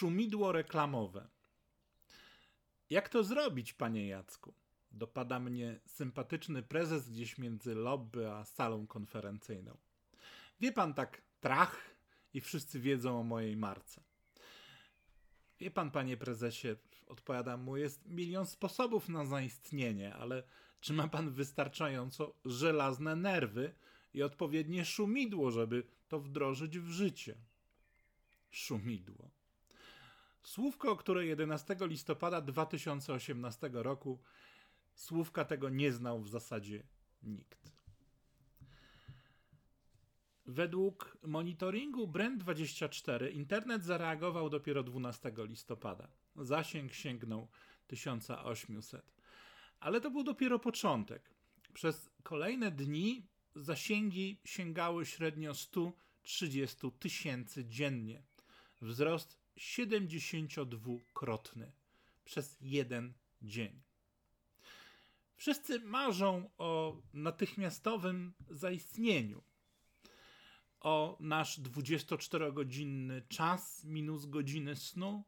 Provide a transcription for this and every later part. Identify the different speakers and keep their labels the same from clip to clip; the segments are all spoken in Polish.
Speaker 1: Szumidło reklamowe. Jak to zrobić, panie Jacku? Dopada mnie sympatyczny prezes gdzieś między lobby a salą konferencyjną. Wie pan tak trach i wszyscy wiedzą o mojej marce. Wie pan, panie prezesie, odpowiadam mu, jest milion sposobów na zaistnienie, ale czy ma pan wystarczająco żelazne nerwy i odpowiednie szumidło, żeby to wdrożyć w życie? Szumidło. Słówko, które 11 listopada 2018 roku słówka tego nie znał w zasadzie nikt. Według monitoringu Brand24 internet zareagował dopiero 12 listopada. Zasięg sięgnął 1800. Ale to był dopiero początek. Przez kolejne dni zasięgi sięgały średnio 130 tysięcy dziennie. Wzrost 72-krotny przez jeden dzień. Wszyscy marzą o natychmiastowym zaistnieniu, o nasz 24-godzinny czas minus godziny snu.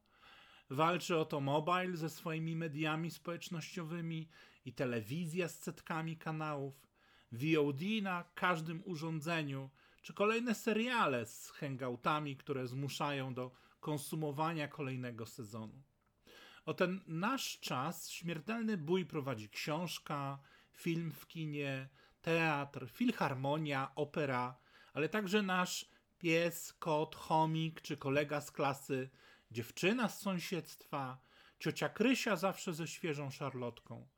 Speaker 1: Walczy o to mobile ze swoimi mediami społecznościowymi i telewizja z setkami kanałów, VOD na każdym urządzeniu, czy kolejne seriale z hangoutami, które zmuszają do konsumowania kolejnego sezonu. O ten nasz czas śmiertelny bój prowadzi książka, film w kinie, teatr, filharmonia, opera, ale także nasz pies, kot, chomik czy kolega z klasy, dziewczyna z sąsiedztwa, ciocia Krysia zawsze ze świeżą szarlotką.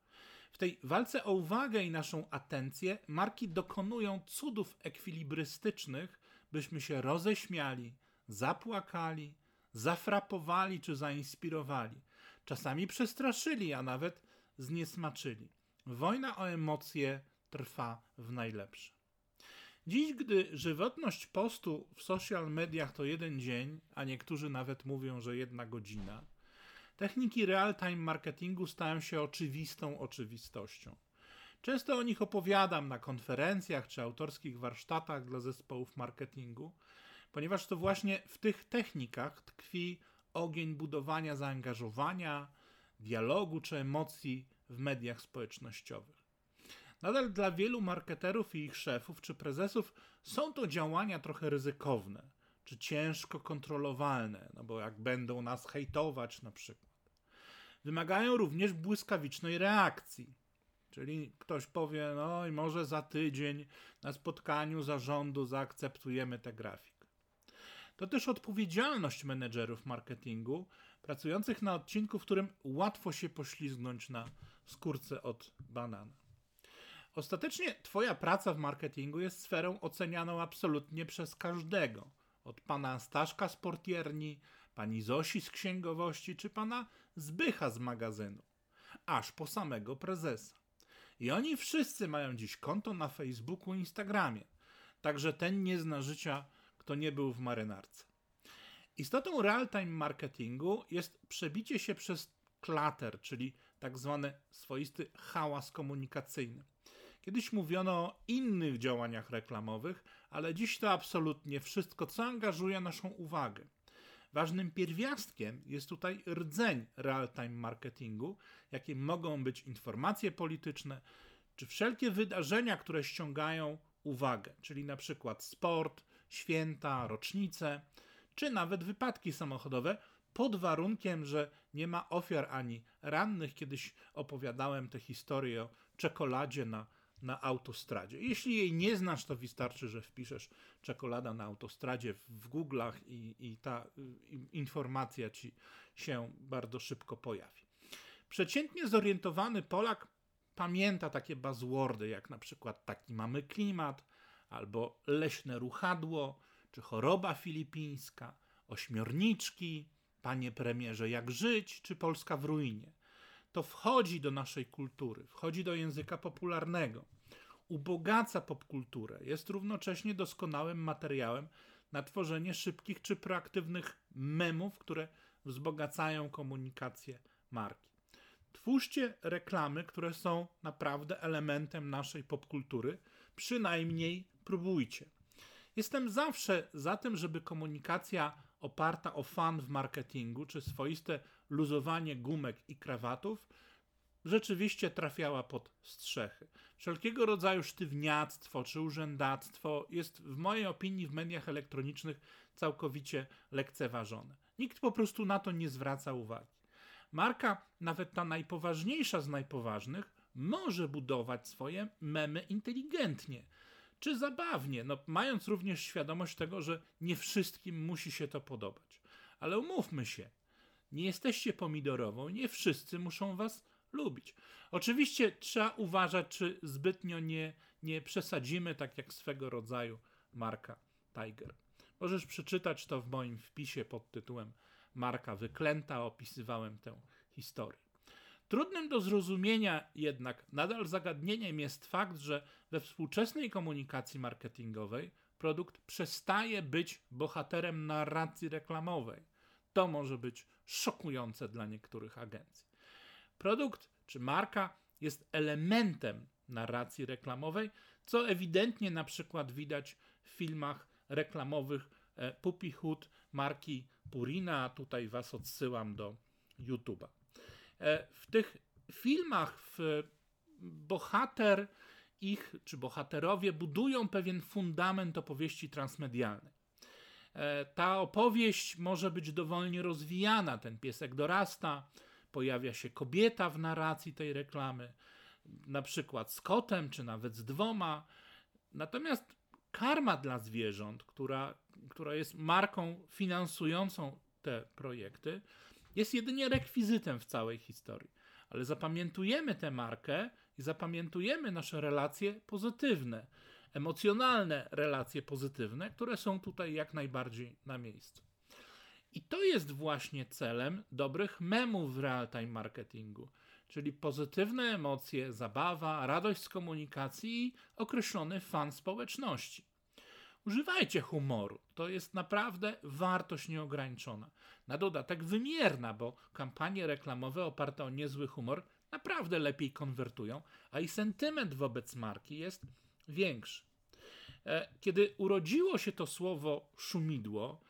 Speaker 1: W tej walce o uwagę i naszą atencję marki dokonują cudów ekwilibrystycznych, byśmy się roześmiali, zapłakali, zafrapowali czy zainspirowali. Czasami przestraszyli, a nawet zniesmaczyli. Wojna o emocje trwa w najlepsze. Dziś, gdy żywotność postu w social mediach to jeden dzień, a niektórzy nawet mówią, że jedna godzina, techniki real-time marketingu stają się oczywistą oczywistością. Często o nich opowiadam na konferencjach czy autorskich warsztatach dla zespołów marketingu, ponieważ to właśnie w tych technikach tkwi ogień budowania zaangażowania, dialogu czy emocji w mediach społecznościowych. Nadal dla wielu marketerów i ich szefów czy prezesów są to działania trochę ryzykowne, czy ciężko kontrolowalne, no bo jak będą nas hejtować na przykład. Wymagają również błyskawicznej reakcji. Czyli ktoś powie, no i może za tydzień na spotkaniu zarządu zaakceptujemy tę grafik. To też odpowiedzialność menedżerów marketingu pracujących na odcinku, w którym łatwo się poślizgnąć na skórce od banana. Ostatecznie Twoja praca w marketingu jest sferą ocenianą absolutnie przez każdego. Od pana Staszka z portierni, pani Zosi z księgowości, czy pana Zbycha z magazynu, aż po samego prezesa. I oni wszyscy mają dziś konto na Facebooku i Instagramie. Także ten nie zna życia, kto nie był w marynarce. Istotą real-time marketingu jest przebicie się przez klater, czyli tak zwany swoisty hałas komunikacyjny. Kiedyś mówiono o innych działaniach reklamowych, ale dziś to absolutnie wszystko, co angażuje naszą uwagę. Ważnym pierwiastkiem jest tutaj rdzeń real-time marketingu, jakim mogą być informacje polityczne, czy wszelkie wydarzenia, które ściągają uwagę, czyli na przykład sport, święta, rocznice, czy nawet wypadki samochodowe, pod warunkiem, że nie ma ofiar ani rannych. Kiedyś opowiadałem tę historię o czekoladzie na na autostradzie. Jeśli jej nie znasz, to wystarczy, że wpiszesz czekolada na autostradzie w Google'ach i, i ta i, informacja ci się bardzo szybko pojawi. Przeciętnie zorientowany Polak pamięta takie buzzwordy, jak na przykład taki mamy klimat, albo leśne ruchadło, czy choroba filipińska, ośmiorniczki, panie premierze, jak żyć, czy Polska w ruinie to wchodzi do naszej kultury, wchodzi do języka popularnego, ubogaca popkulturę, jest równocześnie doskonałym materiałem na tworzenie szybkich czy proaktywnych memów, które wzbogacają komunikację marki. Twórzcie reklamy, które są naprawdę elementem naszej popkultury, przynajmniej próbujcie. Jestem zawsze za tym, żeby komunikacja oparta o fan w marketingu, czy swoiste luzowanie gumek i krawatów, rzeczywiście trafiała pod strzechy. Wszelkiego rodzaju sztywniactwo czy urzędactwo jest w mojej opinii w mediach elektronicznych całkowicie lekceważone. Nikt po prostu na to nie zwraca uwagi. Marka, nawet ta najpoważniejsza z najpoważnych, może budować swoje memy inteligentnie czy zabawnie, no, mając również świadomość tego, że nie wszystkim musi się to podobać. Ale umówmy się, nie jesteście pomidorową, nie wszyscy muszą was lubić. Oczywiście trzeba uważać, czy zbytnio nie, nie przesadzimy, tak jak swego rodzaju marka Tiger. Możesz przeczytać to w moim wpisie pod tytułem Marka Wyklęta, opisywałem tę historię. Trudnym do zrozumienia jednak nadal zagadnieniem jest fakt, że we współczesnej komunikacji marketingowej produkt przestaje być bohaterem narracji reklamowej. To może być szokujące dla niektórych agencji. Produkt czy marka jest elementem narracji reklamowej, co ewidentnie na przykład widać w filmach reklamowych e, Puppy Hood marki Purina. Tutaj Was odsyłam do YouTube'a. E, w tych filmach w bohater ich, czy bohaterowie budują pewien fundament opowieści transmedialnej. E, ta opowieść może być dowolnie rozwijana. Ten piesek dorasta, pojawia się kobieta w narracji tej reklamy, na przykład z kotem, czy nawet z dwoma. Natomiast karma dla zwierząt, która, która jest marką finansującą te projekty, jest jedynie rekwizytem w całej historii. Ale zapamiętujemy tę markę i zapamiętujemy nasze relacje pozytywne, emocjonalne relacje pozytywne, które są tutaj jak najbardziej na miejscu. I to jest właśnie celem dobrych memów w real-time marketingu, czyli pozytywne emocje, zabawa, radość z komunikacji i określony fan społeczności. Używajcie humoru. To jest naprawdę wartość nieograniczona. Na dodatek wymierna, bo kampanie reklamowe oparte o niezły humor naprawdę lepiej konwertują, a i sentyment wobec marki jest większy. E, kiedy urodziło się to słowo szumidło,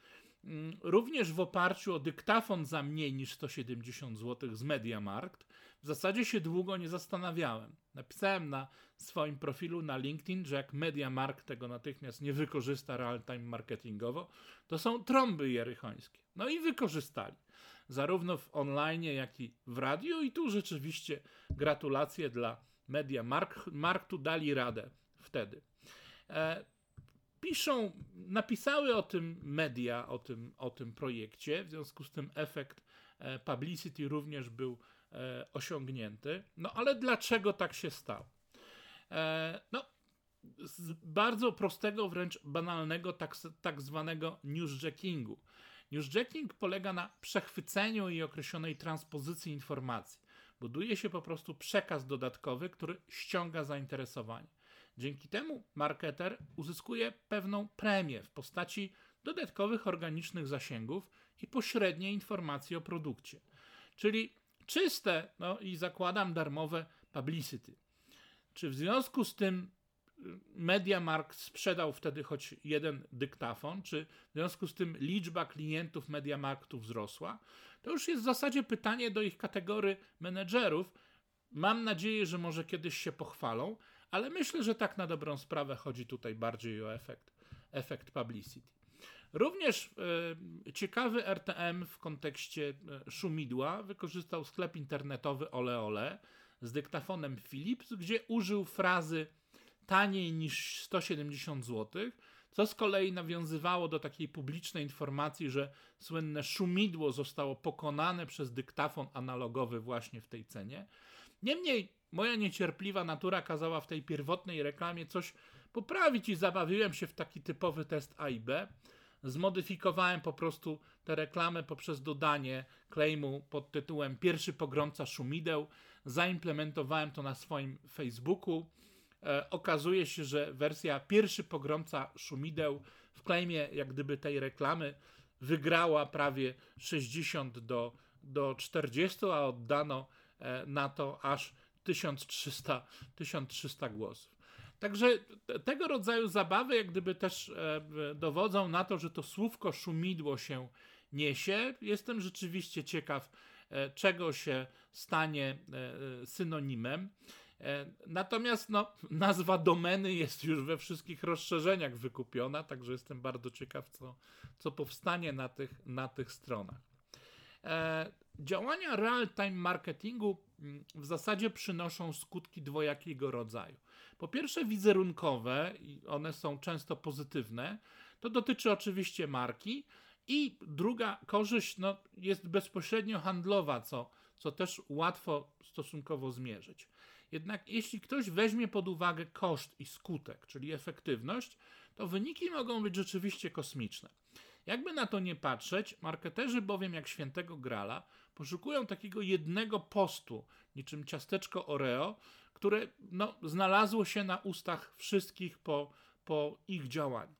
Speaker 1: również w oparciu o dyktafon za mniej niż 170 zł z Mediamarkt, w zasadzie się długo nie zastanawiałem. Napisałem na swoim profilu na LinkedIn, że jak MediaMarkt tego natychmiast nie wykorzysta real-time marketingowo, to są trąby jerychońskie. No i wykorzystali. Zarówno w online, jak i w radiu i tu rzeczywiście gratulacje dla MediaMarktu, dali radę wtedy. Piszą, napisały o tym media, o tym, o tym projekcie, w związku z tym efekt e, publicity również był e, osiągnięty. No ale dlaczego tak się stało? E, no, z bardzo prostego, wręcz banalnego, tak, tak zwanego newsjackingu. Newsjacking polega na przechwyceniu i określonej transpozycji informacji. Buduje się po prostu przekaz dodatkowy, który ściąga zainteresowanie. Dzięki temu marketer uzyskuje pewną premię w postaci dodatkowych organicznych zasięgów i pośredniej informacji o produkcie. Czyli czyste, no i zakładam darmowe publicity. Czy w związku z tym y, MediaMarkt sprzedał wtedy choć jeden dyktafon, czy w związku z tym liczba klientów MediaMarktu wzrosła? To już jest w zasadzie pytanie do ich kategorii menedżerów. Mam nadzieję, że może kiedyś się pochwalą, ale myślę, że tak na dobrą sprawę chodzi tutaj bardziej o efekt, efekt publicity. Również e, ciekawy RTM w kontekście e, szumidła wykorzystał sklep internetowy Ole Ole z dyktafonem Philips, gdzie użył frazy taniej niż 170 zł, co z kolei nawiązywało do takiej publicznej informacji, że słynne szumidło zostało pokonane przez dyktafon analogowy właśnie w tej cenie. Niemniej moja niecierpliwa natura kazała w tej pierwotnej reklamie coś poprawić i zabawiłem się w taki typowy test A i B. Zmodyfikowałem po prostu tę reklamę poprzez dodanie claimu pod tytułem Pierwszy pogromca szumideł. Zaimplementowałem to na swoim Facebooku. E, okazuje się, że wersja Pierwszy pogromca szumideł w claimie jak gdyby tej reklamy wygrała prawie 60 do, do 40, a oddano e, na to aż 1300, 1300 głosów. Także te- tego rodzaju zabawy, jak gdyby też e, dowodzą na to, że to słówko szumidło się niesie. Jestem rzeczywiście ciekaw, czego się stanie synonimem. E, Natomiast no, nazwa domeny jest już we wszystkich rozszerzeniach wykupiona, także jestem bardzo ciekaw, co, co powstanie na tych, na tych stronach. E, działania real-time marketingu mm, w zasadzie przynoszą skutki dwojakiego rodzaju. Po pierwsze, wizerunkowe, i one są często pozytywne. To dotyczy oczywiście marki. I druga korzyść no, jest bezpośrednio handlowa, co, co też łatwo stosunkowo zmierzyć. Jednak jeśli ktoś weźmie pod uwagę koszt i skutek, czyli efektywność, to wyniki mogą być rzeczywiście kosmiczne. Jakby na to nie patrzeć, marketerzy bowiem jak świętego grala poszukują takiego jednego postu, niczym ciasteczko Oreo, które no, znalazło się na ustach wszystkich po, po ich działaniu.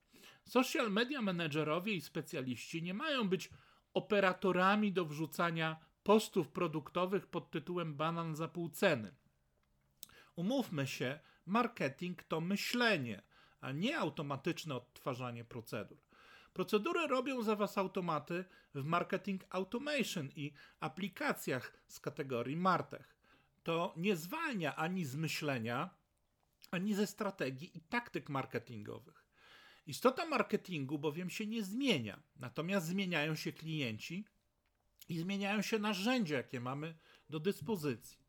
Speaker 1: Social media menedżerowie i specjaliści nie mają być operatorami do wrzucania postów produktowych pod tytułem banan za pół ceny. Umówmy się, marketing to myślenie, a nie automatyczne odtwarzanie procedur. Procedury robią za Was automaty w marketing automation i aplikacjach z kategorii Martech. To nie zwalnia ani z myślenia, ani ze strategii i taktyk marketingowych. Istota marketingu bowiem się nie zmienia, natomiast zmieniają się klienci i zmieniają się narzędzia, jakie mamy do dyspozycji.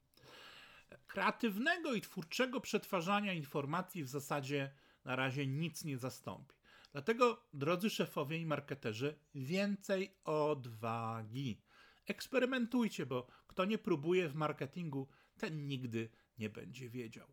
Speaker 1: Kreatywnego i twórczego przetwarzania informacji w zasadzie na razie nic nie zastąpi. Dlatego, drodzy szefowie i marketerzy, więcej odwagi. Eksperymentujcie, bo kto nie próbuje w marketingu, ten nigdy nie będzie wiedział.